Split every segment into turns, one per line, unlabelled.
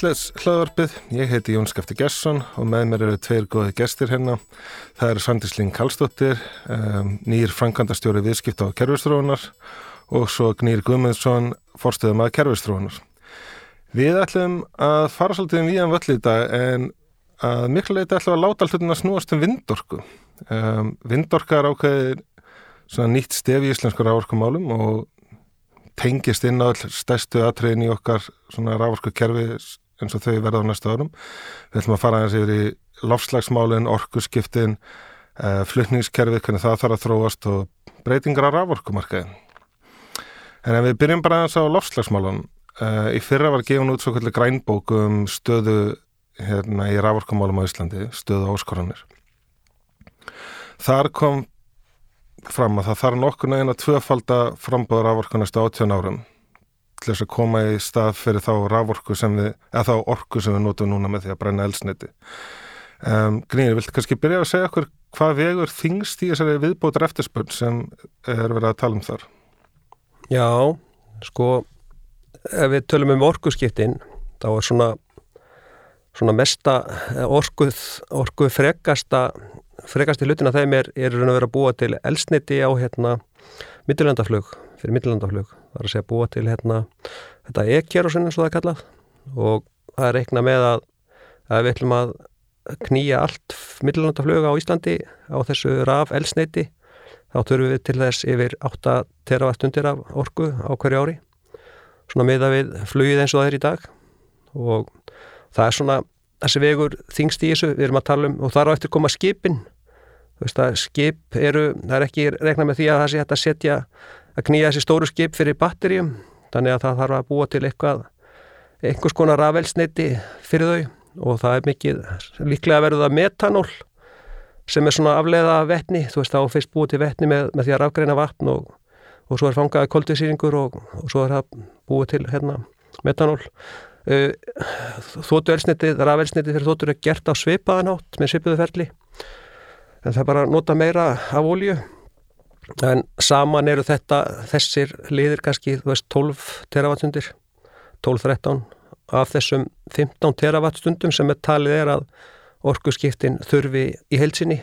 Í landsleðslaðvarpið, ég heiti Jón Skafti Gesson og með mér eru tveir góði gestir hérna. Það eru Sandisling Kallstóttir, um, nýr frankandastjóri viðskipta á kerfistróunar og svo Gnýr Guðmundsson, forstöðum að kerfistróunar. Við ætlum að fara svolítið um víðan völl í dag en að miklu leiti ætlum að láta alltaf snúast um vindorku. Um, vindorka er ákveðið nýtt stef í íslensku rávorkumálum og tengist inn á stærstu atriðin í okkar rávorku kerfi eins og þau verða á næsta árum. Við ætlum að fara aðeins yfir í lofslagsmálinn, orkuskiptin, uh, flutningskerfið, hvernig það þarf að þróast og breytingar á rávorkumarkaðin. En ef við byrjum bara aðeins á lofslagsmálun, uh, í fyrra var gefun út svo kvöldi grænbók um stöðu hérna í rávorkumálum á Íslandi, stöðu áskorunir. Þar kom fram að það þarf nokkur neginn að tvöfalda frambóður rávorku næstu 18 árum til þess að koma í stað fyrir þá rávorku sem við, eða þá orku sem við notum núna með því að brenna elsniti. Um, Grínir, viltu kannski byrja að segja okkur hvað vegur þingst í þessari viðbótar eftirspurn sem er verið að tala um þar?
Já, sko, ef við tölum um orkuskiptin, þá er svona, svona mesta orkuð, orkuð frekasta frekast í hlutina þeim er, er að vera að búa til elsniti á hérna mittilandaflug, fyrir mittilandaflug það er að segja búa til hérna þetta ekkjærusin eins og það er kallað. Og það er reikna með að, að við ætlum að knýja allt mittilandaflug á Íslandi á þessu raf elsniti þá þurfum við til þess yfir 8 teravattundir af orgu á hverju ári svona meða við flugið eins og það er í dag. Og það er svona þessi vegur þingst í þessu, við erum að tala um og þar á eftir koma skipin. Skip eru, það er ekki regna með því að það sé hægt að setja að knýja þessi stóru skip fyrir batterjum þannig að það þarf að búa til eitthvað einhvers konar rafelsneiti fyrir þau. Og það er mikið líklega verður það metanól sem er svona afleiða vettni, þú veist þá fyrst búið til vettni með, með því að rafgreina vatn og, og svo er fangaði koldisýringur og, og svo er það búið til hérna, metanól. Þóttu elsnitið, rafelsnitið fyrir þóttur er gert á sveipaðanátt með sveipuðu ferli. En það er bara að nota meira af ólju en saman eru þetta þessir liðir kannski, þú veist, 12 teravattstundir 12-13 af þessum 15 terawattstundum sem er talið er að orkuskiptin þurfi í heilsinni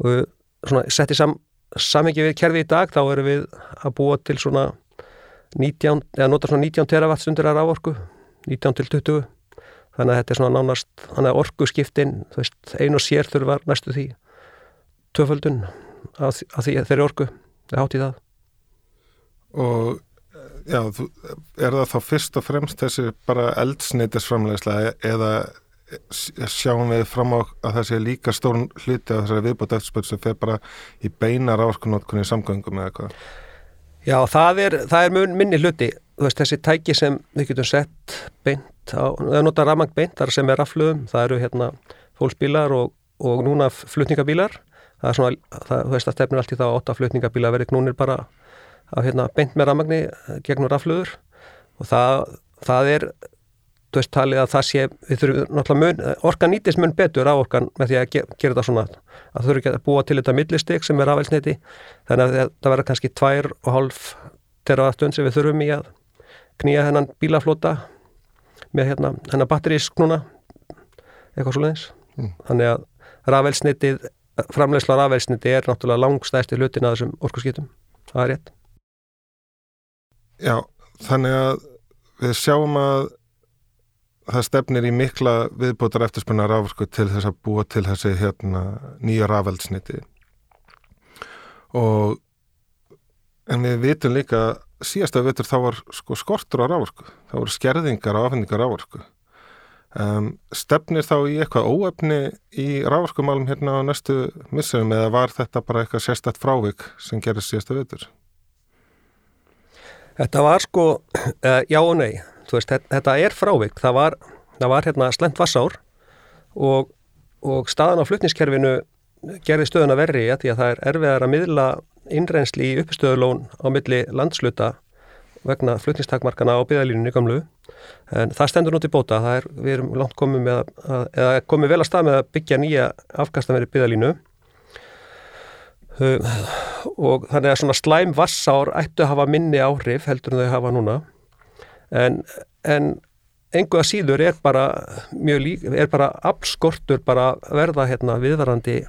og svona sett í sam, samhengi við kerfi í dag þá eru við að búa til svona 19, eða nota svona 19 teravattstundir af rávorku, 19 til 20 þannig að þetta er svona nánast þannig að orku skiptin, þú veist, ein og sér þurfa næstu því töföldun að, að því þeirri orku það hátt í það.
Og já, þú, er það þá fyrst og fremst þessi bara eldsneitisframlegslega eða sjáum við fram á að það sé líka stórn hluti af þessari viðbót eftirspöld sem fer bara í beina rávorkunótkunni í samgöngum eða eitthvað
Já, það er, það er mun minni hluti. Veist, þessi tæki sem við getum sett beint á, eða nota ramang beint þar sem er rafluðum, það eru hérna fólksbílar og, og núna flutningabílar það er svona, það, þú veist að stefnir allt í það að åtta flutningabílar verið knúnir bara að hérna beint með ramagni gegnum rafluður og það, það er þú veist talið að það sé, við þurfum náttúrulega mun, orkan nýtist mun betur á orkan með því að gera, gera þetta svona. Að þurfum ekki að búa til þetta millistig sem er afelsneiti þannig að það verður kannski tvær og hálf teravatstund sem við þurfum í að knýja hennan bílaflota með hérna hennan batterísknuna eitthvað svo leiðis mm. þannig að rafelsneitið framlegsla rafelsneiti er náttúrulega langstæsti hlutin að þessum orkusskiptum það er rétt.
Já, þannig að við sjáum að það stefnir í mikla viðbútar eftirspunna rávorku til þess að búa til þessi hérna, nýja ráveldsniti og en við vitum líka síðasta vitur þá var sko skortur á rávorku þá voru skerðingar á afhendingar rávorku um, stefnir þá í eitthvað óefni í rávorkumálum hérna á næstu missurum eða var þetta bara eitthvað sérstætt frávik sem gerir síðasta vitur?
Þetta var sko, uh, já og nei veist, þetta er frávik, það var, það var hérna slent vassár og, og staðan á flutniskerfinu gerði stöðuna verri í því að það er erfiðar að miðla innreynsli í uppstöðulón á milli landsluta vegna flutnistakmarkana á byggðalínunni gamlu en það stendur nút í bóta, er, við erum langt komið með að, eða komið vel að stað með að byggja nýja afkastameri byggðalínu. Og þannig að svona slæm vassár ættu að hafa minni áhrif heldur en þau hafa núna. En, en engu að síður er bara mjög lík, er bara abskortur bara verða hérna viðvarandi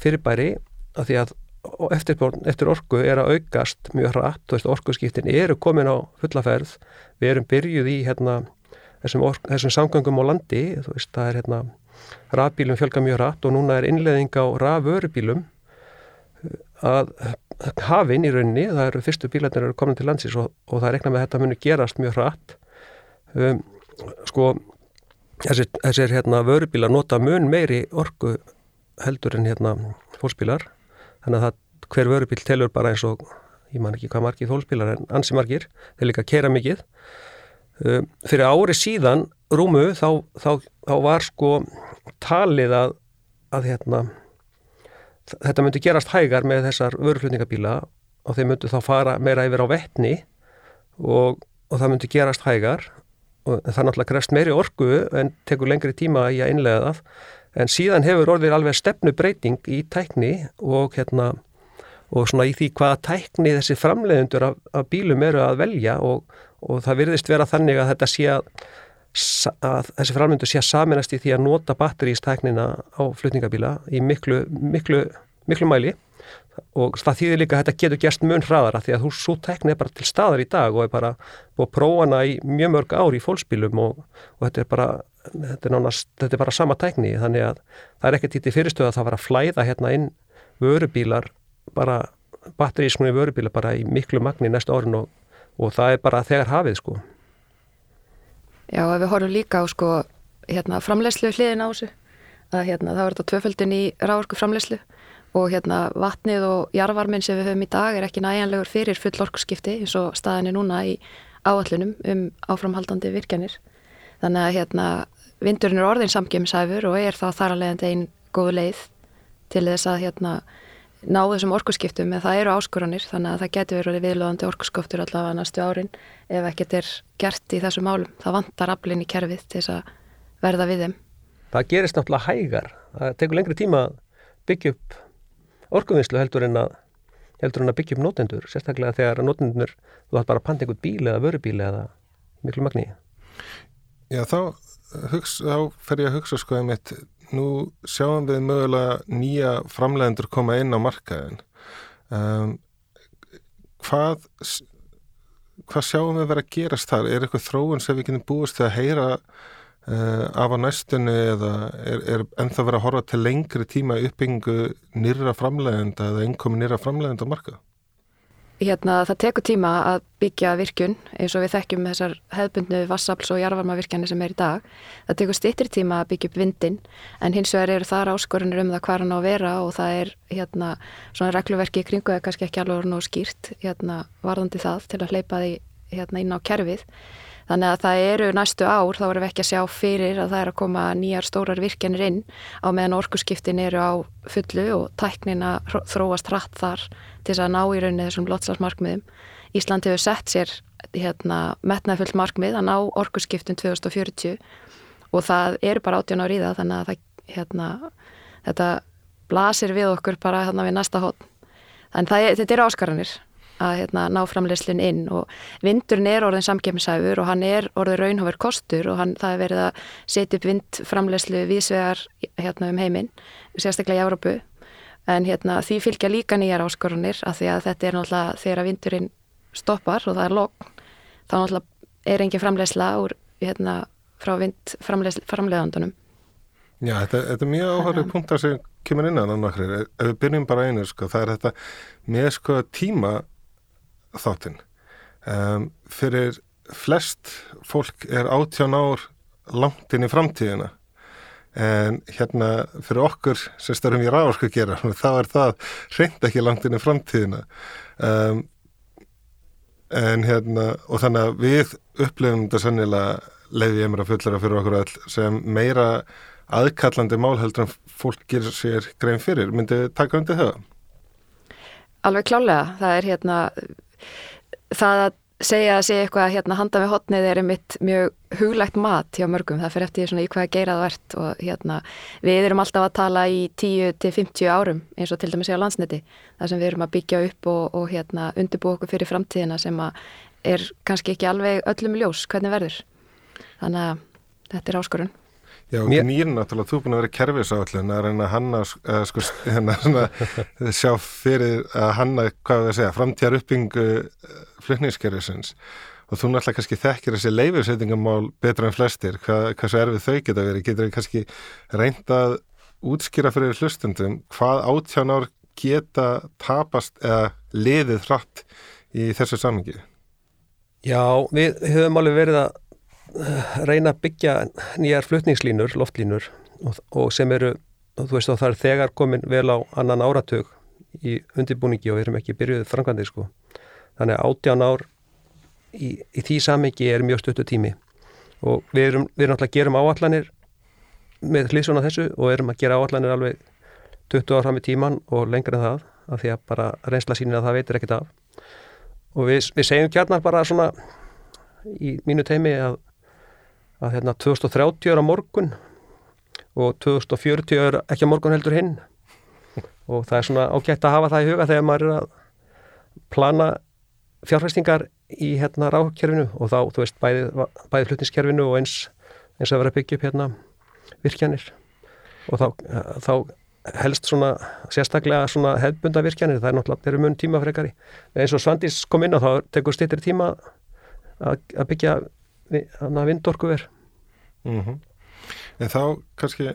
fyrirbæri að því að eftir, orku er að aukast mjög hratt, veist, orkuskiptin eru komin á fullaferð, við erum byrjuð í hérna þessum, ork, þessum samgöngum á landi, veist, það er hérna rafbílum fjölga mjög hratt og núna er innleðing á rafvörubílum að hafinn í rauninni, það eru fyrstu bílarnir eru komin til landsins og, og það er eitthvað með þetta muni gerast mjög hratt. Um, sko þessir, þessir hérna vörubílar nota mun meiri orku heldur en hérna fólksbílar þannig að það, hver vörubíl telur bara eins og ég man ekki hvað margir fólksbílar en ansi margir, þeir líka kera mikið. Um, fyrir ári síðan rúmu þá, þá, þá var sko talið að, að hérna þetta myndi gerast hægar með þessar vöruflutningabíla og þeir myndi þá fara meira yfir á vettni og, og það myndi gerast hægar. Og það náttúrulega krefst meiri orgu en tekur lengri tíma í að innlega það en síðan hefur orðið alveg stefnu breyting í tækni og hérna og svona í því hvaða tækni þessi framleiðundur af, af bílum eru að velja og, og það virðist vera þannig að þetta sé að, að þessi framleiðundur sé að saminast í því að nota batterístæknina á flutningabíla í miklu, miklu, miklu mæli. Og það þýðir líka að þetta getur gerst mun hraðara því að þú svo tekni er bara til staðar í dag og er bara búið að prófa hana í mjög mörg ár í fólksbílum og, og þetta er bara þetta er, nánast, þetta er bara sama tekni þannig að það er ekkertítið fyrirstöð að það var að flæða hérna inn vörubílar bara batterískunni vörubílar bara í miklu magni næstu orðin og, og það er bara þegar hafið sko
Já, ef við horfum líka á sko hérna framlegslu hliðin á þessu að hérna það var þetta tvöföldin í ráorku framlegslu og hérna vatnið og jarvarminn sem við höfum í dag er ekki næjanlegur fyrir full orkusskipti eins og staðinni núna í áallunum um áframhaldandi virkjanir. Þannig að hérna vindurinn er orðin samgjömsæfur og er þá þar að leiðandi einn góðu leið til þess að hérna ná þessum orkusskiptum en það eru áskoranir þannig að það getur verið viðlóðandi orkusskiptur allavega næstu árin ef ekkert er gert í þessu málum. Það vantar aflinn í kerfið til þess að verða við þeim.
Það gerist náttúrulega hægar. Það tekur lengri tíma að byggja upp orkuvinnslu heldur en að heldur en að byggja upp nótendur, sérstaklega þegar nótendur, þú ætti bara að panta einhvern bíl eða vörubíl eða miklu magni
Já, þá, hugsa, fer ég að hugsa sko einmitt, nú sjáum við mögulega nýja framlegendur koma inn á markaðin um, hvað hvað sjáum við verið að gerast þar? Er eitthvað þróun sem við getum búist að heyra Uh, af á næstunni eða er, er ennþá verið að horfa til lengri tíma uppbyggingu nýra framlegenda eða einkomi nýra framlegenda marka?
Hérna það tekur tíma að byggja virkun eins og við þekkjum þessar hefðbundnu vassafls og jarvarmavirkjani sem er í dag. Það tekur stittir tíma að byggja upp vindin en hins vegar eru þar áskorunir um það hvað hann á að vera og það er hérna svona regluverki í kringu eða kannski ekki alveg nú skýrt hérna varðandi það til að hleypa því hérna inn á kerfið. Þannig að það eru næstu ár, þá erum við ekki að sjá fyrir að það er að koma nýjar stórar virkjanir inn á meðan orkuskiptin eru á fullu og tæknina þróast hratt þar til að ná í rauninni þessum lotslasmarkmiðum. Ísland hefur sett sér hérna, metnaðfullt markmið að ná orkuskiptin 2040 og það eru bara 18 ári í það þannig að það, hérna, þetta blasir við okkur bara hérna við næsta hótt. Þannig að þetta eru áskaranir að hérna, ná framleyslinn inn. Og vindurinn er orðin samkjöfnisæfur og hann er orðin raunhafur kostur og hann, það er verið að setja upp vindframleyslu vísvegar hérna, um heiminn, sérstaklega í Európu en hérna, því fylgja líka nýjar áskorunir af því að þetta er náttúrulega þegar vindurinn stoppar og það er logg þá náttúrulega er engin framleysla úr hérna, frá vindframleðandunum
Já, þetta, þetta er mjög áhörðu punktar sem kemur inn að náttúrulega, ef við byrjum bara einu sko, það er þetta með sko tíma þáttinn. Um, fyrir flest fólk er átján ár langt inn í framtíðina en hérna fyrir okkur sem störum í ráðsku gera þá er það reynd ekki langt inn í framtíðina um, en hérna og þannig að við upplifum þetta sannilega leiði ég mér að fullera fyrir okkur all sem meira aðkallandi málheldur en fólk gerir sér grein fyrir myndið taka undir það?
Alveg klálega, það er hérna það að segja að segja eitthvað hérna handa með hotnið er einmitt mjög huglegt mat hjá mörgum, það fyrir eftir í hvað geira það ert og hérna við erum alltaf að tala í 10-50 árum eins og til dæmis segja landsniti þar sem við erum að byggja upp og, og hérna undirbú okkur fyrir framtíðina sem að er kannski ekki alveg öllum ljós hvernig verður. Þannig að þetta er áskorun
Já, og Mér... nýr náttúrulega, þú er búin að vera kerfisáallin að reyna að hanna, að sko, hérna, svona, sjá fyrir að hanna, hvað við að segja, framtíðar uppbyngu eh, flutningskerfisins. Og þú náttúrulega kannski þekkir þessi leifursettingamál betra en flestir, hvað, hvað svo erfið þau geta verið, getur þau kannski reyndað útskýra fyrir hlustundum hvað átján ár geta tapast eða liðið hratt í þessu samhengi?
Já, við höfum alveg verið að reyna að byggja nýjar flutningslínur, loftlínur og, og sem eru, þú veist þá það er þegar komin vel á annan áratug í undirbúningi og við erum ekki byrjuðið framkvæmdið sko. Þannig að átján ár í, í því samhengi er mjög stöttu tími og við erum, við erum alltaf að gerum áallanir með hlýsuna þessu og erum að gera áallanir alveg 20 ára fram í tíman og lengur en það af því að bara reynsla sínir að það veitir ekkert af og við, við segjum kjarnar bara svona í mínu teimi að, að hérna 2030 er á morgun og 2040 er ekki á morgun heldur hinn. Og það er svona ágætt að hafa það í huga þegar maður er að plana fjárfæstingar í hérna rákkerfinu og þá, þú veist, bæði, bæði flutniskerfinu og eins, eins að vera að byggja upp hérna virkjanir. Og þá, þá helst svona sérstaklega svona hefbunda virkjanir, það er náttúrulega, þeir eru mun tímafrekari. Eins og Svandís kom inn á þá tekur stittir tíma að, að byggja vindorkuver
mm -hmm. En þá kannski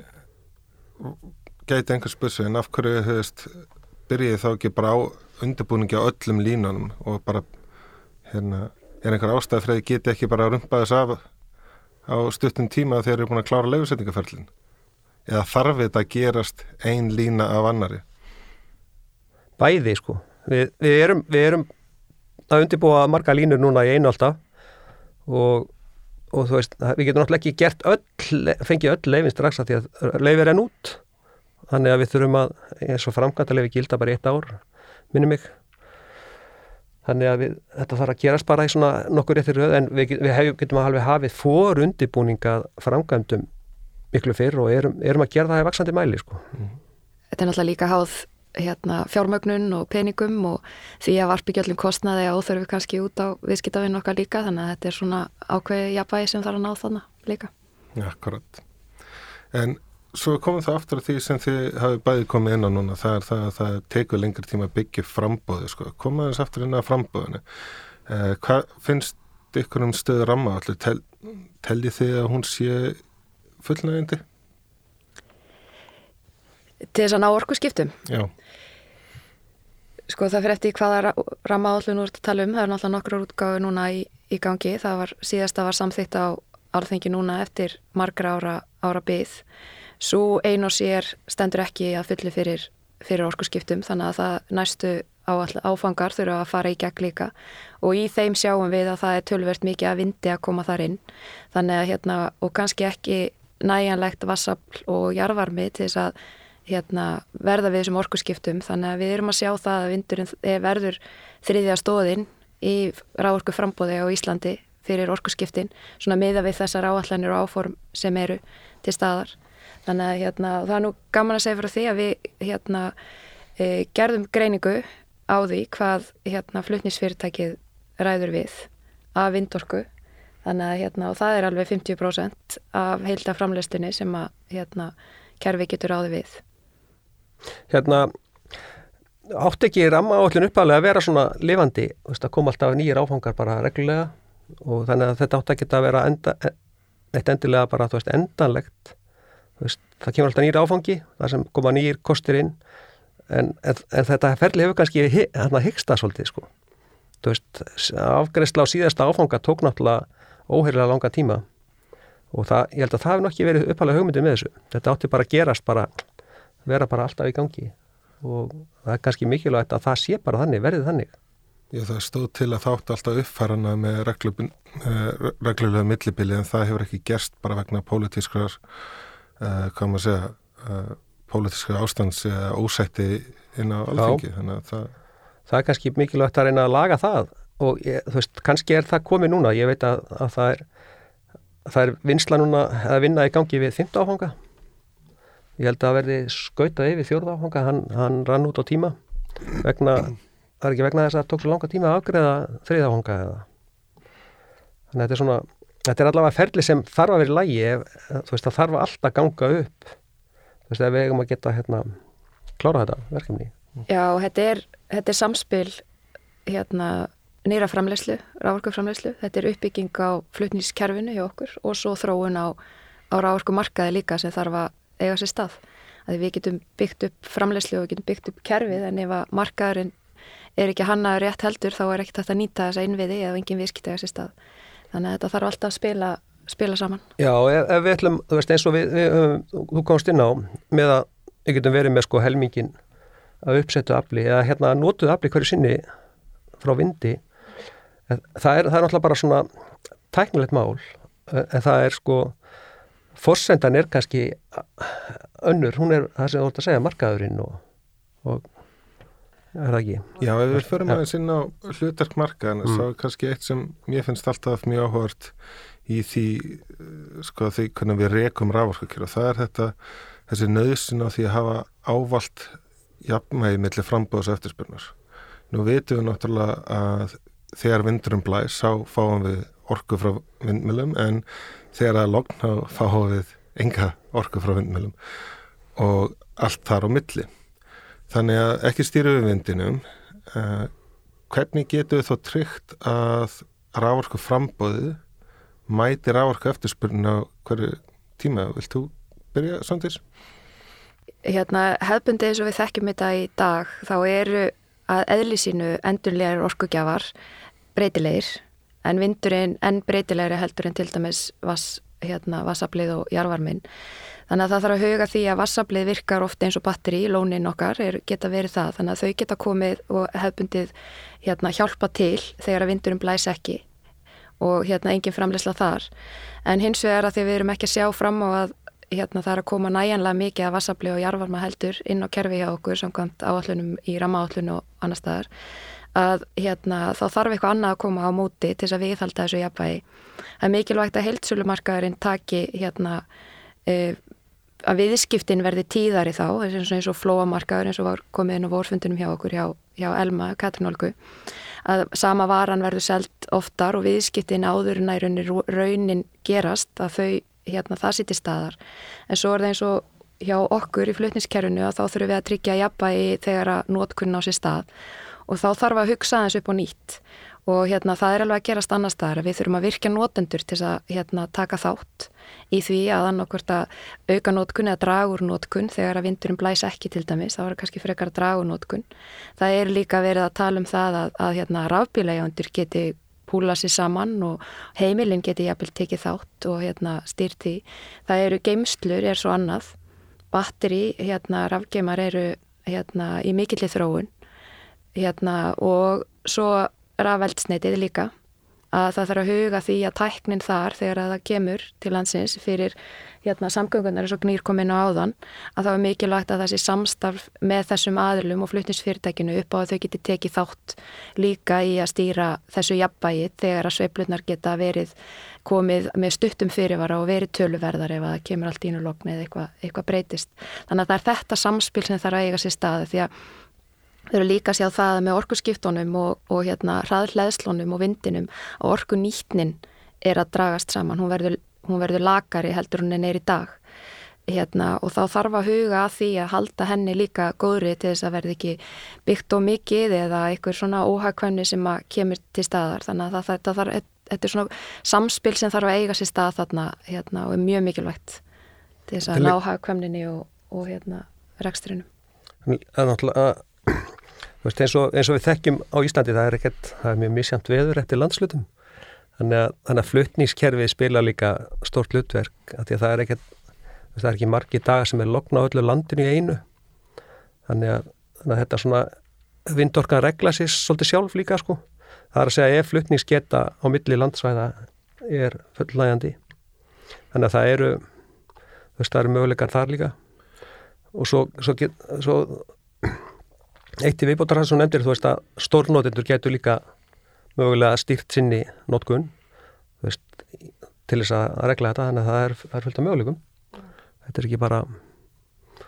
gæti einhvers börsu en af hverju hefist byrjið þá ekki bara á undirbúningi á öllum línunum og bara hérna, er einhver ástæð fyrir að geti ekki bara rumpaðis af á stuttum tíma þegar þið eru búin að klára leifsetningaferlin eða þarf þetta að gerast ein lína af annari?
Bæði sko við, við, erum, við erum að undirbúa marga línur núna í einu alltaf og, og þú veist við getum náttúrulega ekki gert öll fengið öll leifin strax að því að leifir enn út þannig að við þurfum að eins og framkvæmta leifi gilda bara eitt ár minnum mig þannig að við, þetta þarf að gerast bara í svona nokkur réttir röð en við, við hef, getum að halveg hafið fór undibúninga framkvæmdum miklu fyrr og erum, erum að gera það í vaksandi mæli sko.
Þetta er náttúrulega líka háð hérna, fjármögnun og peningum og því að varpigjöldum kostnaði að óþörfu kannski út á viðskiptafinn okkar líka þannig að þetta er svona ákveði jafnvægi sem þarf að ná þannig líka.
Akkurat. En svo komum það aftur á því sem þið hafi bæði komið inn á núna, það er það að það tekur lengri tíma að byggja frambóði sko. Komum þess aftur inn á frambóðinu. Eh, hvað finnst ykkur um stöðu ramma allir? Tel, telji þið að hún sé fullnægindi?
Til þess að ná orku skiptum?
Já.
Sko það fyrir eftir hvaða ramma áallun úr að tala um, það er náttúrulega nokkur útgáðu núna í, í gangi, það var síðast að var samþýtt á alþengi núna eftir margra ára, ára byggð Svo ein og sér stendur ekki að fulli fyrir, fyrir orkusskiptum þannig að það næstu áfangar þurfa að fara í gegn líka. Og í þeim sjáum við að það er tölvert mikið að vindi að koma þar inn. Þannig að hérna og kannski ekki næjanlegt vassafl og jarvarmi til þess að hérna, verða við þessum orkusskiptum þannig að við erum að sjá það að vindurinn verður þriðja stóðin í ráorku frambóði á Íslandi fyrir orkusskiptin svona miða við þessar áallanir og áform sem eru til staðar. Þannig að hérna, það er nú gaman að segja fyrir því að við hérna, e, gerðum greiningu á því hvað hérna, flutnisfyrirtækið ræður við af vindorku. Þannig að hérna, það er alveg 50% af heilta framleystinni sem að hérna, kerfi getur áði við
Hérna átt ekki ramma áallin uppalega að vera svona lifandi, veist, að koma alltaf nýjir áfangar bara reglulega og þannig að þetta átt ekki að vera enda, eitt endilega bara veist, endanlegt. Veist, það kemur alltaf nýra áfangi þar sem koma nýjir kostir inn en, en, en þetta ferli hefur kannski hérna hyggsta svolítið sko. Afgreðsla á síðasta áfanga tók náttúrulega óheirilega langa tíma og það, ég held að það hefur nokkið verið uppalega hugmyndið með þessu. Þetta átti bara að gerast bara vera bara alltaf í gangi. Og það er kannski mikilvægt að það sé bara þannig, verðið þannig.
Já, það stóð til að þátt alltaf uppfærana með reglulega millibili en það hefur ekki gerst bara vegna pólitískrar uh, hvað maður segja uh, pólitíska ástands eða ósætti inn á alþengi það...
það er kannski mikilvægt að reyna að laga það. Og ég, þú veist, kannski er það komið núna. Ég veit að, að það er það er vinsla núna að vinna í gangi við 15 áfanga ég held að verði skautað yfir fjörða áfanga. Hann, hann rann út á tíma vegna, það er ekki vegna þess að það tók svo langa tíma að afgreða þriða áfanga eða? Þannig að þetta er svona þetta er allavega ferli sem þarf að vera í lægi þú veist, það þarf alltaf ganga upp. Þú veist, ef við eigum að geta hérna, klára þetta verkefni.
Já, þetta er, þetta er samspil hérna nýra framleyslu, rávorkuframleyslu þetta er uppbygging á flutnískerfinu hjá okkur og svo þróun á, á rávorkumarkaði líka sem þarf að eiga sér stað. Að við getum byggt upp framleyslu og við getum byggt upp kerfið en ef að markaðurinn er ekki hannaður rétt heldur þá er ekki þetta að nýta þessa innviði eða engin viðskipt eiga sér stað. Þannig að þetta þarf alltaf að spila, spila saman.
Já, ef, ef við ætlum, þú veist eins og við, við, við þú komst inn á með að við getum verið með sko helmingin að uppsettu afli eða hérna notuðu afli hverju sinni frá vindi en það er, það er náttúrulega bara svona tæknilegt mál en það er sko fórsendan er kannski önnur, hún er það sem þú ætti að segja markaðurinn og, og er það ekki?
Já, ef við förum aðeins inn á hlutverk markaðan mm. þá er kannski eitt sem mér finnst alltaf mjög áhört í því sko því hvernig við rekum rávorkakjör og það er þetta þessi nöðsin á því að hafa ávalt jafnmægi millir frambóðs eftirspurnar. Nú veitum við náttúrulega að þegar vindurum blæs þá fáum við orku frá vindmjölum en þegar það logn þá fáum við enga orku frá vindmjölum og allt þar á milli. Þannig að ekki stýru við vindinum uh, hvernig getur við þó tryggt að rávorku frambóðu mæti rávorku eftirspurnin á hverju tíma? Vilt þú byrja samtins?
Hérna hefbundið eins og við þekkjum þetta í dag þá eru að eðlisínu endurlegar orkugjafar breytilegir en vindurinn enn breytilegri heldur en til dæmis vass, hérna, vassablið og jarvarminn. Þannig að það þarf að huga því að vassablið virkar ofta eins og batteri, lónin okkar er, geta verið það. Þannig að þau geta komið og hefbundið hérna, hjálpa til þegar að vindurinn blæs ekki og hérna engin framleysla þar. En hins vegar að því við erum ekki að sjá fram á að hérna, það er að koma næjanlega mikið af vassabli og jarvarma heldur inn á kerfi hjá okkur samkvæmt áallunum í rammaáallun og annar staðar að hérna, þá þarf eitthvað annað að koma á móti til þess að viðhalda þessu jafnvægi. Það er mikilvægt að heildsölumarkaðurinn taki hérna, e, að viðskiptin verði tíðari þá, eins og, flóamarkaður eins og var komið inn á vorfundunum hjá okkur hjá, hjá Elma, Katrinólku, að sama varan verður selt oftar og viðskiptin áður en raunin gerast að þau, hérna, það sýti staðar. En svo er það eins og hjá okkur í flutniskerfinu að þá þurfum við að tryggja jafnvægi þegar að nótkunna á sér stað og þá þarf að hugsa þess upp á nýtt. Og hérna það er alveg að gerast annar staðar við þurfum að virka nótendur til að hérna, taka þátt í því að annarkvört að auka nótkun eða dragur nótkun þegar að vindurinn blæs ekki til dæmis, þá er kannski frekar að dragur nótkun það er líka verið að tala um það að, að hérna, rafbílægjandur geti púla sér saman og heimilin geti jafnvel tekið þátt og hérna, styrti það eru geimslur, er svo annað. Batteri, hérna, rafgeimar eru hérna, í mikillir þróun hérna, og svo rafveldsneitið líka að það þarf að huga því að tæknin þar þegar að það kemur til landsins fyrir hérna, samgöngunar eins og gnýr komin á áðan að það er mikilvægt að sé samstarf með þessum aðlum og flutnisfyrirtækinu upp á að þau geti tekið þátt líka í að stýra þessu jafnbægi þegar að sveiflunar geta verið komið með stuttum fyrirvara og verið töluverðar ef að það kemur allt ín og lokn eða eitthvað, eitthvað breytist. Þannig að það er þetta samspil sem þarf að eiga sér staði því að Þau eru líka að sjá það með orkuskiptunum og, og hérna hraðleðslunum og vindinum og orkunýtnin er að dragast saman. Hún verður, hún verður lagari heldur hún en er í dag. Hérna, og þá þarf að huga að því að halda henni líka góðri til þess að verði ekki byggt og mikið eða einhver svona óhagkvæmni sem kemur til staðar. Þannig að það, það, það, þetta er svona samspil sem þarf að eiga sér stað þarna hérna, og er mjög mikilvægt til þess að ná hagkvæmninni og, og hérna, rekstrinum.
Það er náttúrulega veist, eins, og, eins og við þekkjum á Íslandi það er ekkert, það er mjög misjæmt veður eftir landslutum þannig að, að flutningskerfið spila líka stort hlutverk að að það er ekkert það er ekki margi dagar sem er lokna á öllu landinu í einu. Þannig að, þannig að þetta svona vindorkan regla sér svolítið sjálf líka sko. Það er að segja ef flutningsgeta á milli landsvæða er fullnægandi þannig að það eru veist það eru möguleikar þar líka. Og svo, svo, get, svo Eitt í viðbótar hans sem nefndir, þú veist að stórnótendur getur líka mögulega stýrt sinni nótkunn til þess að regla þetta, þannig að það er, það er fullt af möguleikum. Þetta er ekki bara...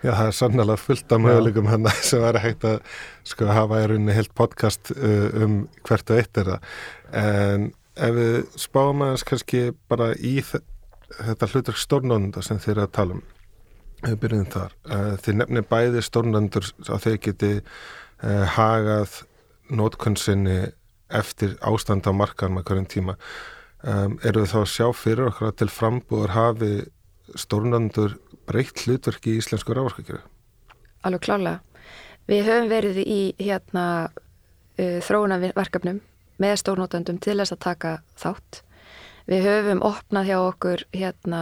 Já, það er sannlega fullt af möguleikum hann sem er hægt að sko hafa í rauninni heilt podcast uh, um hvert og eitt er það. En ef við spáum aðeins kannski bara í þetta hlutur stórnónda sem þið eru að tala um við byrjum þar uh, þið nefnir bæði stórnöndur að þeir geti uh, hagað nótkunnsynni eftir ástand á markaðum að hverjum tíma um, eru við þá að sjá fyrir okkur að til frambúður hafi stórnöndur breytt hlutverki í íslensku ráðarskakjöru?
Alveg klálega. Við höfum verið í hérna uh, þróunarverkefnum með stórnótendum til þess að taka þátt. Við höfum opnað hjá okkur hérna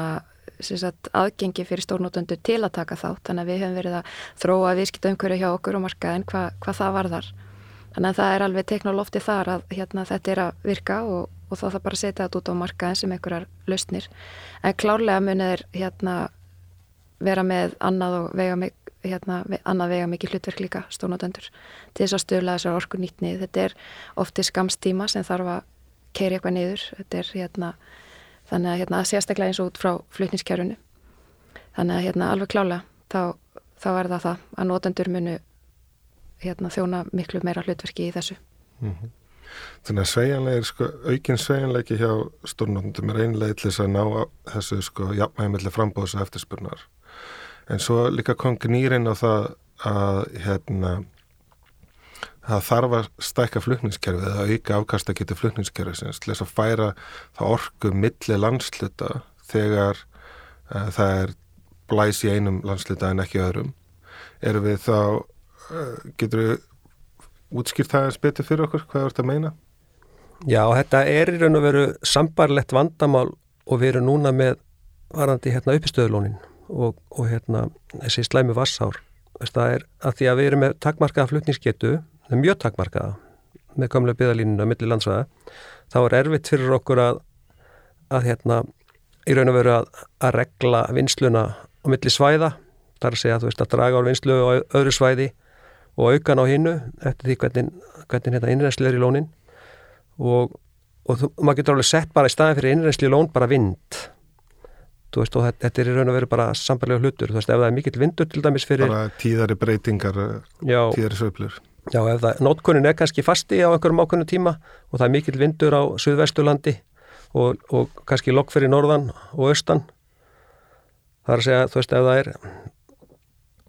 sagt, aðgengi fyrir stórnótendur til að taka þátt. Þannig að við höfum verið að þróa viðskipta umhverju hjá okkur og markaðin hva, hvað það var þar. Þannig að það er alveg teknolófti þar að hérna, þetta er að virka og, og þá það bara setja þetta út á markaðin sem einhverjar lausnir. En klárlega munið er hérna vera með annað og vega mig, hérna, annað vega mikið hlutverk líka stórnótendur til þess að stöla þessar orku nýtni. Þetta er ofti skamstíma sem þarf að keiri eitthvað niður. Þetta er hérna, þannig að hérna, sérstaklega eins og út frá flutniskjörunu. Þannig að hérna, alveg klála þá, þá er það það að nótendur munu hérna, þjóna miklu meira hlutverki í þessu. Mm -hmm.
Þannig að svejanlegir, sko, aukinn svejanleiki hjá stórnótendum er einlega þess að ná þessu sko jafnægum millir frambóðs og eftirspurnar en svo líka kom gnýrin á það að hérna það þarf að stækka flutningskerfið eða auka afkasta getur flutningskerfið til þess að færa það orgu milli landsluta þegar uh, það er blæs í einum landsluta en ekki öðrum erum við þá uh, getur við útskýrt það eins betur fyrir okkur hvað er þetta að meina?
Já, þetta er í raun og veru sambarlegt vandamál og við erum núna með varandi hérna uppistöðulónin og, og hérna, þessi slæmi vassár það er að því að við erum með takmarkaða flutningsgetu, mjög takmarkaða með komlega byðalínuna millir landsvæða þá er erfitt fyrir okkur að að hérna í raun og veru að, að regla vinsluna á milli svæða þar að segja að þú veist að draga á vinslu á öðru svæði og aukan á hinnu eftir því hvernig, hvernig hérna innrensli er í lónin. Og, og þú, maður getur alveg sett bara í staðin fyrir innrensli lón bara vind. Þú veist og þetta er í raun og veru bara sambarlega hlutur, þú veist ef það er mikill vindur til dæmis fyrir
bara tíðari breytingar já, tíðari söflur
já ef það, nótkunin er kannski fasti á einhverjum ákveðinu tíma og það er mikill vindur á Suðvesturlandi og, og kannski lokk fyrir norðan og austan. Það er að segja þú veist ef það er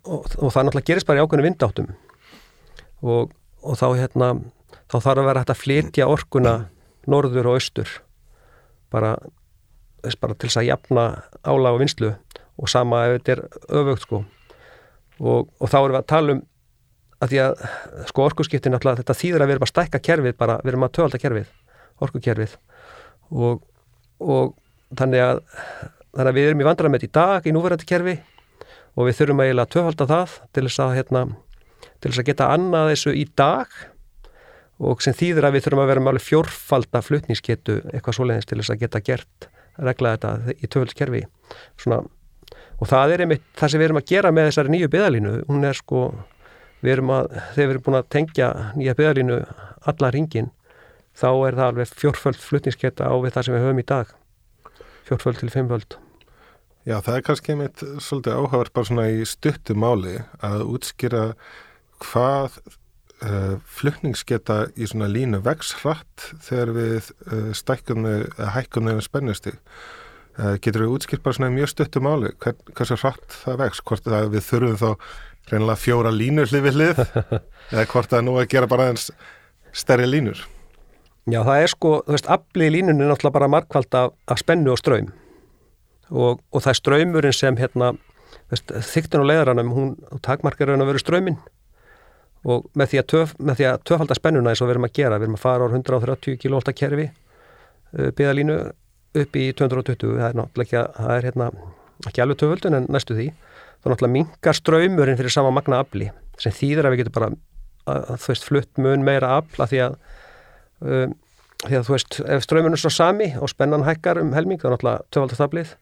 og, og það náttúrulega gerist bara í ákveðinu vindáttum. Og, og þá hérna þá þarf að vera hægt að flytja orkuna norður og austur. Bara bara til þess að jafna álag og vinslu og sama ef þetta er öfugt sko. Og þá erum við að tala um að því að sko orkuskiptin alltaf þetta þýður að við erum að stækka kerfið bara, við erum að töfalda kerfið, orkukerfið. Og, og þannig að þannig að við erum í vandrarmett í dag í núverandi kerfi og við þurfum eiginlega að töfalda það til þess að hérna, til þess að geta annað þessu í dag og sem þýður að við þurfum að vera með alveg fjórfalda flutningsketu eitthvað svoleiðins til þess að geta gert regla þetta í töföldskerfi og það er einmitt það sem við erum að gera með þessari nýju byðalínu hún er sko, við erum að þegar við erum búin að tengja nýja byðalínu alla ringin, þá er það alveg fjórföld flutningsketta á við það sem við höfum í dag. Fjórföld til fimmföld.
Já, það er kannski einmitt svolítið áhagverð bara svona í stuttu máli að útskýra hvað uh, flutningsgeta í svona línu vex hratt þegar við uh, stækkum eða hækkum nefnum spennusti uh, getur við útskilt bara svona mjög stuttum áli Hvern, hversu hratt það vex? Hvort það við þurfum þá reynilega fjóra línur hlið við hlið. Eða hvort það nú að gera bara eins stærri línur.
Já það er sko, þú veist, aflið línunni er náttúrulega bara markvælt af, af spennu og ströym og, og það er ströymurinn sem hérna, þyktin og leiðaranum, hún takmarkar raun að vera ströyminn og með því að, töf, með því að töfalda spennuna eins og við erum að gera, við erum að fara á 130 kV kerfi uh, byðalínu upp í 220 það er náttúrulega ekki, það er hérna ekki alveg töföldun en næstu því þá náttúrulega mingar ströymurinn fyrir sama magna afli sem þýðir að við getum bara að, þú veist, flutt mun meira afla því að um, því að þú veist, ef ströymurinn er svo sami og spennan hækkar um helming þá náttúrulega töfaldast aflið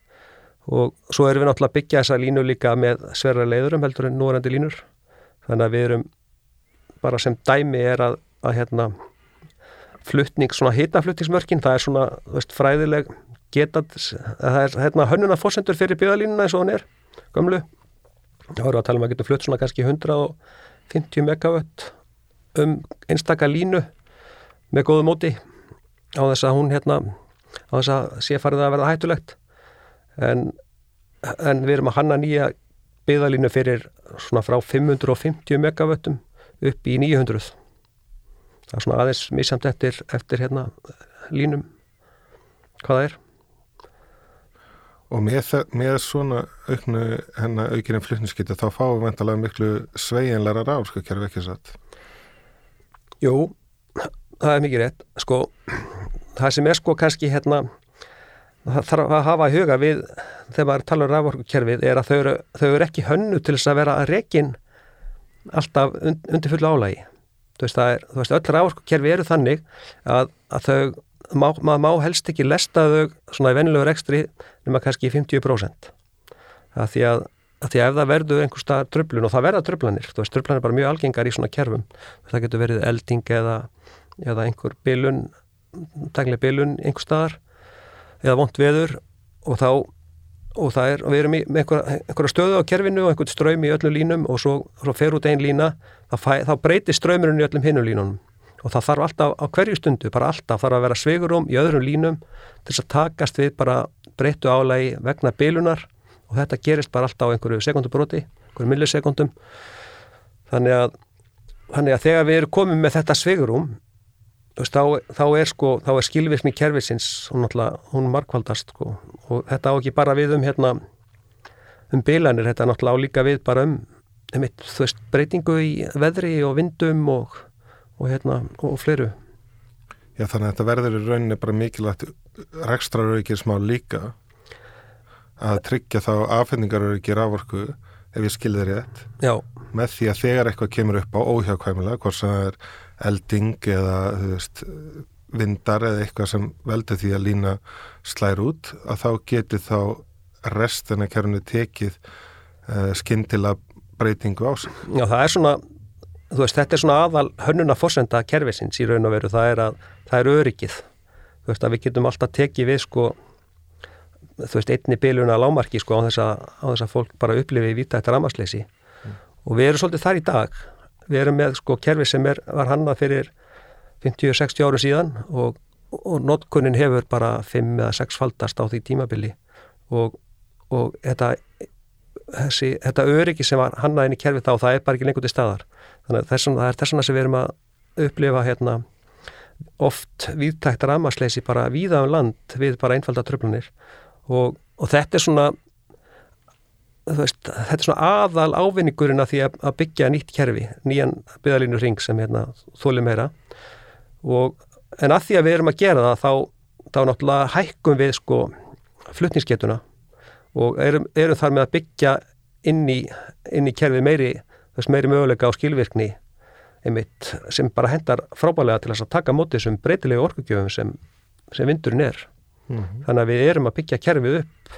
og svo erum við náttúrulega að byggja þessa línu líka með sverra leiðurum heldur en núrandi línur þannig að við erum bara sem dæmi er að, að hérna, fluttning, svona hitaflutningsmörkin, það er svona veist, fræðileg getað, það er hérna, hönnuna fórsendur fyrir bjöðalínuna eins og hann er, gömlu. Þá erum við að tala um að geta flutt svona kannski 150 megawatt um einstaka línu með góðu móti á þess að hún hérna á þess að sé farið að verða hættulegt. En, en við erum að hanna nýja byggðalínu fyrir svona frá 550 megavöttum upp í 900 það er svona aðeins misamt eftir, eftir hérna línum hvað það er
Og með, með svona auknu hennar aukinum flutniskyti þá fáum við vantalega miklu sveiginlega ráðskakerfi ekki satt.
Jú, það er mikið rétt. Sko, það sem er sko kannski hérna, það þarf að hafa í huga við þegar maður tala um ráðskakerfið er að þau eru, þau eru ekki hönnu til þess að vera að rekin alltaf undir fullu álægi. Þú veist, er, þú veist öll ráðskakerfi eru þannig að, að þau má, maður má helst ekki lesta þau svona í vennilegur ekstri nema kannski 50% það því að, að því að ef það verður einhversta tröflun og það verða tröflanir, þú veist tröflanir er bara mjög algengar í svona kerfum. Það getur verið elding eða, eða einhver bilun tæknileg bilun einhver staðar eða vond veður og þá og það er, og við erum í, einhverja, einhverja stöðu á kerfinu og einhvern ströym í öllum línum og svo, svo fer út einn lína þá, þá breytir ströymurinn í öllum hinnum línunum og það þarf alltaf á hverju stundu, bara alltaf þarf að vera sveigurum í öðrum línum til þess að takast við bara breyttu álægi vegna bilunar. Og þetta gerist bara alltaf á einhverju sekundubróti, einhverju millisekundum þannig að, þannig að þegar við erum komið með þetta sveigurum þá, þá er sko, er skilvirkni kervisins, hún hún markvaldast sko. Og þetta á ekki bara við um hérna um bilanir, þetta náttúrulega á líka við bara um, um eitt, veist, breytingu í veðri og vindum og og hérna og fleiru.
Já þannig að þetta verður í rauninni bara mikilvægt rekstraröryggir smá líka að tryggja þá afhendingaröryggir ávorku ef ég skilði rétt.
Já.
með því að þegar eitthvað kemur upp á óhjákvæmulega hvort sem það er elding eða veist, vindar eða eitthvað sem veldur því að lína slær út að þá getur þá restina kærunni tekið uh, skindila breytingu á sig.
Já það er svona þú veist, þetta er svona aðal hönnuna fórsenda kervisins í raun og veru, það er að það er öryggið, þú veist að við getum alltaf tekið við sko þú veist, einni biluna lámarki sko á þess að, á þess að fólk bara upplifi í vita eftir ramasleysi mm. og við erum svolítið þar í dag, við erum með sko kerfi sem er, var hannað fyrir 50-60 áru síðan og, og notkunnin hefur bara 5 eða 6 faldast á því tímabili. Og, og þetta þessi, þetta öryggi sem var hannað inn í kerfi þá, það er bara ekki lengur til staðar þannig að það er þessuna sem við erum að upplifa hérna oft viðtækt ramasleysi bara víða um land við bara einfalda tröflanir og, og þetta er svona veist, þetta er svona aðal ávinningurinn að því að, að byggja nýtt kerfi, nýjan byggðalínu ring sem hérna þóli meira. Og en að því að við erum að gera það þá, þá náttúrulega hækkum við sko flutningsgetuna og erum, erum þar með að byggja inn í, inn í kerfi meiri þess meiri möguleika á skilvirkni einmitt sem bara hendar frábælega til að taka mótið þessum breytilegu orkugjöfum sem, sem vindurinn er. Mm -hmm. Þannig að við erum að byggja kerfið upp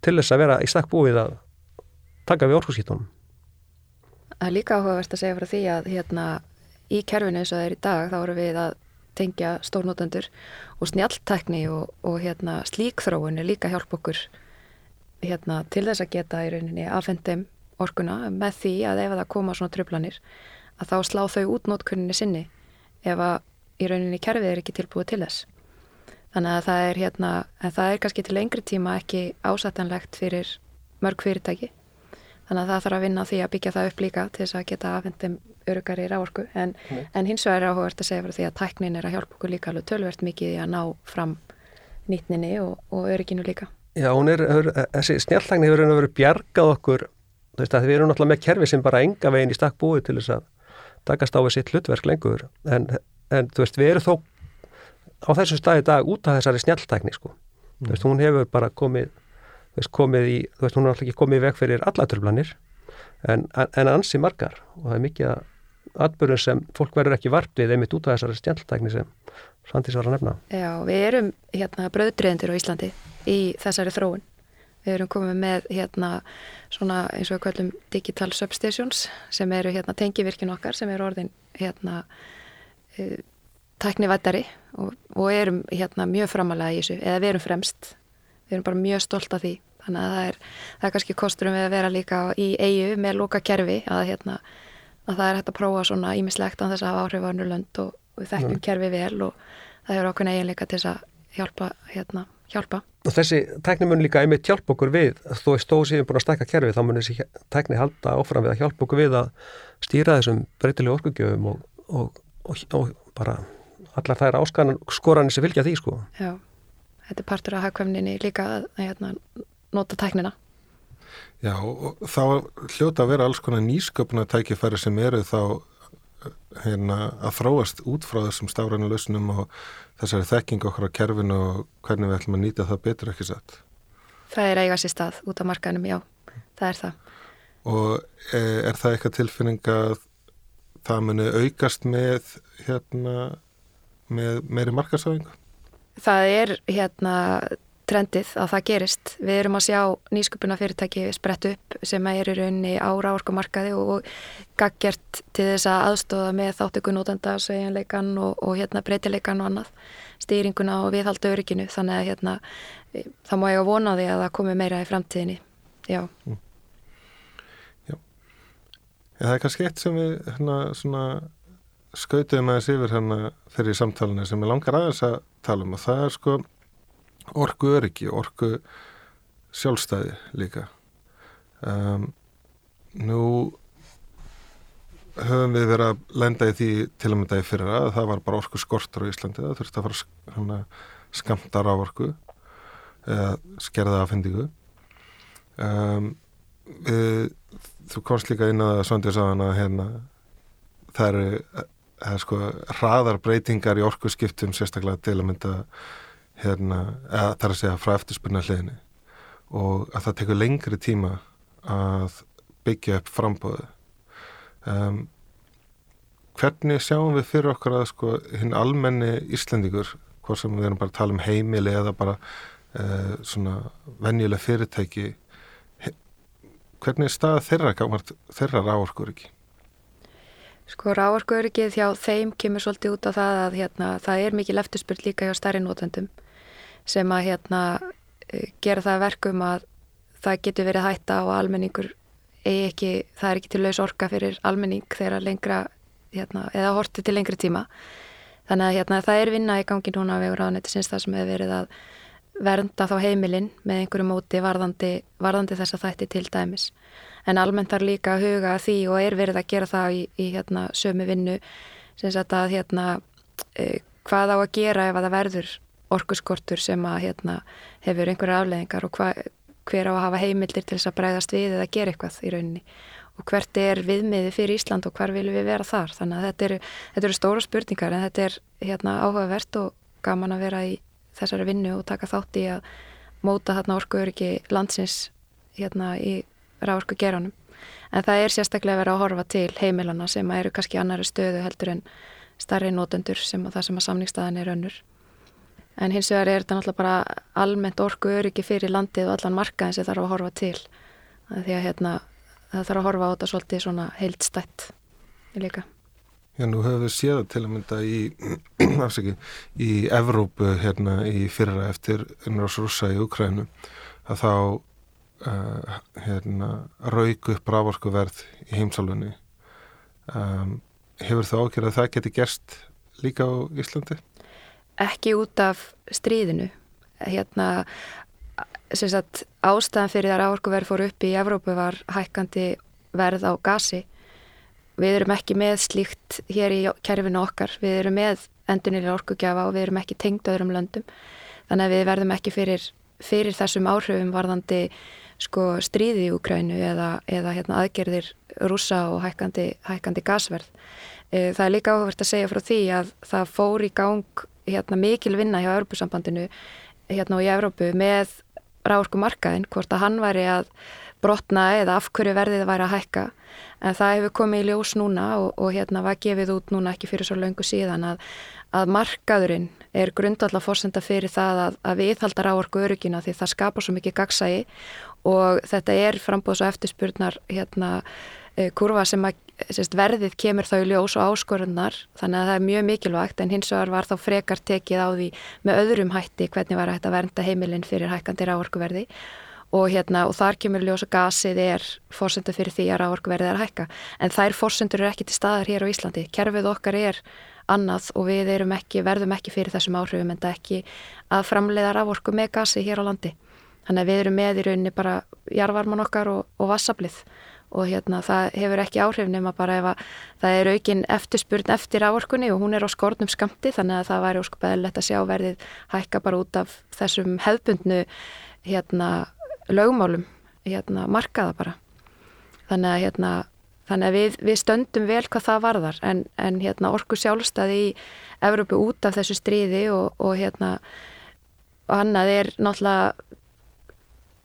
til þess að vera í stakk búið að taka við orkuskýttunum.
Það er líka áhugavert að segja frá því að hérna í kerfinu eins og það er í dag þá eru við að tengja stórnótendur og snjaltækni og, og hérna slíkþróun er líka hjálp okkur hérna til þess að geta í rauninni aðfendum orkuna með því að ef það koma svona tröflanir að þá slá þau út nótkunninni sinni ef að í rauninni kerfið er ekki tilbúið til þess. Þannig að það er hérna, en það er kannski til lengri tíma ekki ásættanlegt fyrir mörg fyrirtæki. Þannig að það þarf að vinna því að byggja það upp líka til þess að geta afhendum örugari ráorku. En, mm. en hins vegar er áhugavert að segja fyrir því að tæknin er að hjálpa okkur líka alveg tölvert mikið í að ná fram nýtninni og, og öruginu líka.
Já, hún er, þessi snjáltækni hefur verið bjargað okkur þú veist að við erum náttúrulega með kerfi sem bara enga veginn í stakk búið til þess að takast á við sitt hlutverk lengur en, en þú veist við erum þó á þessum staði dag út af þessari snjáltækni sko, mm. þú veist hún hefur bara komið, þú veist komið í þú veist hún er alltaf ekki komið í veg fyrir allatörflanir en, en ansi margar og það er mikið að atbyrjun sem fólk verður ekki vart við einmitt út af þessari snjáltækni sem Sandís var að nefna.
Já, við erum hérna bröðdreðendur á Íslandi í þessari þróun Við erum komið með hérna svona eins og við kallum digital substations sem eru hérna tengivirkjun okkar sem eru orðin hérna uh, tæknivættari og, og erum hérna mjög framalega í þessu eða við erum fremst, við erum bara mjög stolt af því. Þannig að það er, það er kannski kosturum við að vera líka í eigu með lóka kerfi að hérna að það er hægt að prófa svona ímislegt á þess að áhrif á önnulönd og við þekkjum kerfi vel og það hefur okkur eiginleika til þess að hjálpa, hérna, hjálpa.
Og þessi tækni mun líka einmitt hjálpa okkur við, þó er stóð síðan búin að stækka kerfi, þá mun þessi tækni halda áfram við að hjálpa okkur við að stýra þessum breytilegu orkugjöfum og, og, og, og bara allar þær áskoranir sem fylgja því sko.
Já, þetta er partur af hagkvæmninni líka að hérna, nota tæknina.
Já, og þá hljóta að vera alls konar nýsköpuna tækifæri sem eru þá hérna, að þróast út frá þessum stafrænu lausnum og þessari þekking okkur á kerfinu og hvernig við ætlum að nýta það betur ekki sett.
Það er eiga sér stað út á markanum, já, það er það.
Og er, er það eitthvað tilfinning að það muni aukast með hérna með meiri markasöfingu?
Það er hérna trendið að það gerist. Við erum að sjá nýsköpuna fyrirtæki sprett upp sem er í rauninni á ráorkumarkaði og gaggjert til þess að aðstóða með þáttökunótenda, sveginleikan og, og hérna breytileikan og annað, stýringuna og viðhaldu örygginu. Þannig að hérna það má ég að vona því að það komi meira í framtíðinni. Já. Mm.
Já. Já, það er kannski eitt sem við hérna svona skautuðum aðeins yfir hérna fyrir samtalenu sem ég langar aðeins að tala um og það er sko orgu öryggi, orgu sjálfstæði líka. Um, nú höfum við verið að lenda í því til að mynda í fyrra að það var bara orgu skortur á Íslandi það þurfti að fara hana, skamtar á orgu eða skerða afhendingu. Um, þú komst líka inn að Svandi sagðan að hérna það eru eða sko hraðar breytingar í orkuskiptum sérstaklega til að mynda hérna, eða þar að segja frá eftirspunna hliðinni og að það tekur lengri tíma að byggja upp frambóðu um, hvernig sjáum við fyrir okkur að sko hinn almenni Íslandíkur, hvort sem við erum bara að tala um heimili eða bara uh, svona venjuleg fyrirtæki hvernig er stað þeirra, þeirra ráorkur ekki?
Sko ráarkuöryggið hjá þeim kemur svolítið út á það að hérna, það er mikið lefturspurt líka hjá starri nótendum sem að hérna, e, gera það verkum að það getur verið hætta og almenningur eigi ekki, það er ekki til laus orka fyrir almenning þegar lengra hérna, eða horti til lengri tíma. Þannig að hérna, það er vinna í gangi núna við ráðnætti sinns það sem hefur verið að vernda þá heimilinn með einhverju móti varðandi, varðandi þess að þætti til dæmis. En almennt þarf líka að huga því og er verið að gera það í, í hérna, sömu vinnu sem sagt að hérna, e, hvað á að gera ef að það verður orkuskortur sem að hérna, hefur einhverja afleðingar og hva, hver á að hafa heimildir til þess að breyðast við eða gera eitthvað í rauninni? Og hvert er viðmiði fyrir Ísland og hvar viljum við vera þar? Þannig að þetta eru, þetta eru stóra spurningar en þetta er hérna, áhugavert og gaman að vera í þessari vinnu og taka þátt í að móta þarna orkuöryggi landsins hérna í ráorku geranum en það er sérstaklega verið að horfa til heimilana sem eru kannski annari stöðu heldur en starri nótendur sem að það sem að samningstaðan er önnur en hins vegar er þetta náttúrulega bara almennt orku öryggi fyrir landið og allan markaðin sem þarf að horfa til. Því að hérna, það þarf að horfa á þetta svolítið svona heildstætt líka.
Já, nú höfum við séð til að mynda í afsaki, í Evrópu hérna í fyrra eftir rúsa í Ukrænu að þá uh, hérna, rauk upp rávorkuverð í heimsálunni um, hefur það ákjörð að það geti gerst líka á Íslandi?
Ekki út af stríðinu. Hérna sagt, ástæðan fyrir að rávorkuverð fór upp í Evrópu var hækkandi verð á gasi. Við erum ekki með slíkt hér í kerfinu okkar, við erum með endunilega orkugjafa og við erum ekki tengd öðrum löndum. Þannig að við verðum ekki fyrir, fyrir þessum áhrifum varðandi sko stríði í Ukrænu eða, eða hérna, aðgerðir rúsa og hækkandi, hækkandi gasverð. E, það er líka áhugavert að segja frá því að það fór í gang hérna, mikil vinna hjá Europasambandinu hérna og í Evrópu með ráorku markaðin, hvort að hann væri að brotna eða af hverju verðið væri að hækka. En það hefur komið í ljós núna og, og hérna var gefið út núna ekki fyrir svo löngu síðan að, að markaðurinn er grundallar fórsenda fyrir það að, að við haldar á orku örugina því það skapar svo mikið gagsægi og þetta er frambóðs og eftirspurnar hérna, kurva sem að sérst, verðið kemur þá í ljós og áskorunnar þannig að það er mjög mikilvægt en hins vegar var þá frekar tekið á því með öðrum hætti hvernig var að vernda heimilinn fyrir hækkandi ráorkuverði og, hérna, og þar kemur ljós að gasið er fórsendur fyrir því að ráorkuverði er að hækka. En þær fórsendur eru ekki til staðar hér á Íslandi. Kerfið okkar er annað og við ekki, verðum ekki fyrir þessum áhrifum en það ekki að framleiða raforku með gasi hér á landi. Þannig að við erum með í rauninni bara jarvarman okkar og, og vassablið og hérna það hefur ekki áhrif nema bara ef að það er aukin eftirspurn eftir áorkunni og hún er á skornum skamti þannig að það væri óskupæðilegt að sjá verðið hækka bara út af þessum hefbundnu hérna lögmálum hérna markaða bara. Þannig að hérna þannig að við, við stöndum vel hvað það varðar en, en hérna orku sjálfstæði í Evrópu út af þessu stríði og, og hérna og annað er náttúrulega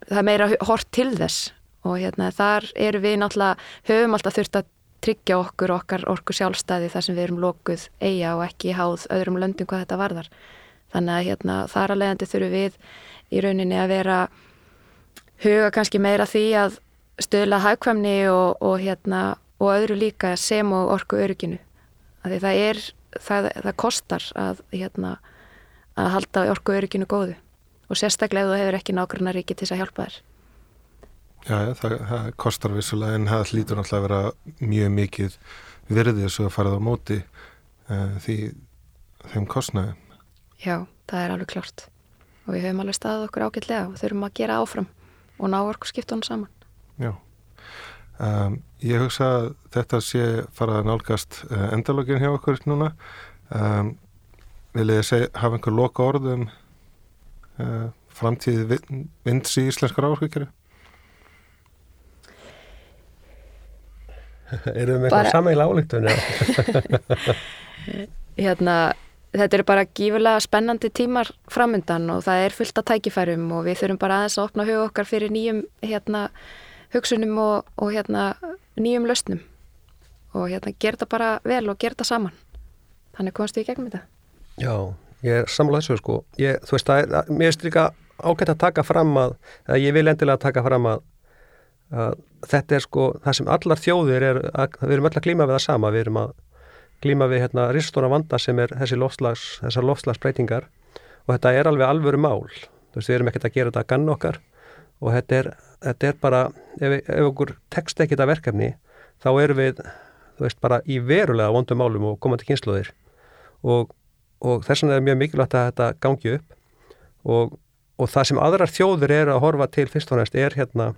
það er meira hort til þess og hérna þar eru við náttúrulega höfum alltaf þurft að tryggja okkur okkar orku sjálfstæði þar sem við erum lokuð eiga og ekki háð öðrum löndum hvað þetta varðar. Þannig að hérna þar að leiðandi þurfum við í rauninni að vera huga kannski meira því að stöðla hagkvæmni og, og hérna og öðru líka sem og orku öruginu því það er, það, það kostar að hérna að halda orku öruginu góðu. Og sérstaklega ef þú hefur ekki nákvæmna ríki til þess að hjálpa þér
Já, það, það kostar vissulega en það hlýtur náttúrulega að vera mjög mikið virðið svo að fara það á móti uh, því þeim kostnaði.
Já, það er alveg klart og við höfum alveg staðið okkur ágætlega og þurfum að gera áfram og ná orku skiptunum saman.
Já, um, ég hugsa að þetta sé farað að nálgast uh, endalógin hjá okkur núna. Um, vil ég segja, hafa einhver loka orðum uh, framtíði vinds í íslenskar áhrifkjöru?
Erum við með eitthvað samægla álíktunni?
hérna, þetta eru bara gífurlega spennandi tímar framöndan og það er fullt af tækifærum og við þurfum bara aðeins að opna hug okkar fyrir nýjum hérna, hugsunum og, og hérna, nýjum lausnum og hérna, gera þetta bara vel og gera þetta saman. Þannig komst við í gegnum þetta.
Já, ég er samlega þessu sko. Ég, þú veist, það er, mér er líka ágætt að taka fram að, að ég vil endilega taka fram að að þetta er sko það sem allar þjóðir er að, við erum öll að glíma við það sama, við erum að glíma við hérna ristóna vanda sem er þessi loftslags, þessar loftslagsbreytingar og þetta er alveg alvöru mál. Þú veist við erum ekkert að gera þetta að ganna okkar og þetta er, þetta er bara ef, ef okkur tekst ekki þetta verkefni þá erum við þú veist bara í verulega vondum málum og komandi kynsluðir og, og þess vegna er mjög mikilvægt að þetta gangi upp og, og það sem aðrar þjóður eru að horfa til fyrst og næst er hérna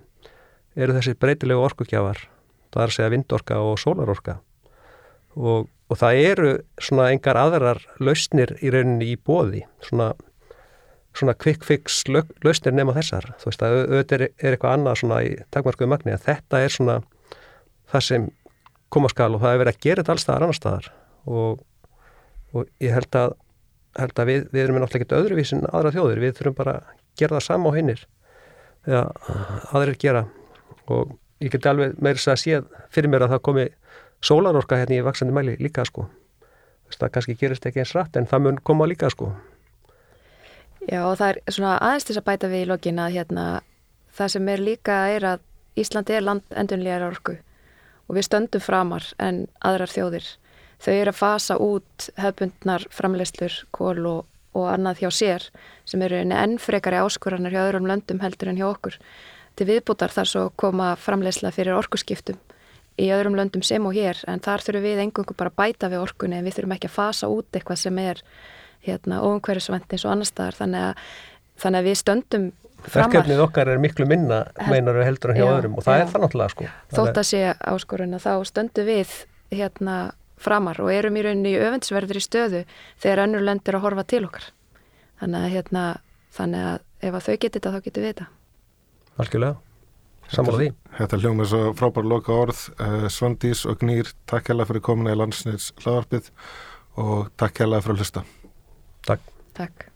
eru þessi breytilegu orkugjafar það er að segja vindorka og sólarorka. Og, og það eru svona engar aðrar lausnir í rauninni í bóði svona, svona quick fix lausnir nema þessar. Þú veist að auðvitað er, er eitthvað annað svona í takmarkuðu magni að þetta er svona það sem koma skal og það er verið að gera þetta allstaðar annar staðar. Og, og ég held að, held að við, við erum náttúrulega ekkert öðruvísin aðra þjóðir, við þurfum bara að gera það sama á hinnir. Eða aðrir gera og ég geti alveg meira að sé fyrir mér að það komi sólarorka hérna í vaksandi mæli líka sko. Það kannski gerist ekki eins rætt en það mun koma líka sko.
Já og það er svona aðeins til að bæta við í lokin að hérna það sem er líka er að Íslandi er land endunlegar orku og við stöndum framar en aðrar þjóðir. Þau eru að fasa út hefbundnar framleislur, kól og, og annað hjá sér sem eru enn frekari áskoranar hjá öðrum löndum heldur en hjá okkur til viðbútar þar svo koma framlegsla fyrir orkuskiptum í öðrum löndum sem og hér en þar þurfum við engungu bara að bæta við orkunni en við þurfum ekki að fasa út eitthvað sem er hérna, óumhverjusvend eins og annar staðar þannig þannig að við stöndum
framar. Verkefnið okkar er miklu minna meinar við heldur en hjá já, öðrum og það já. er það náttúrulega sko.
Þótt að sé áskorun að þá stöndum við hérna framar og erum í rauninni öfundsverður í stöðu þegar önnur lönd er að horfa til okkar þannig að, hérna, þannig að ef að þau getur þetta þá getur við þetta
algjörlega, samála því.
Þetta hljóma svo frábær loka orð uh, Svandís og Gnýr, takk hella fyrir komuna í landsnýts hlaðarpið og takk hella fyrir að hlusta.
Takk.
Takk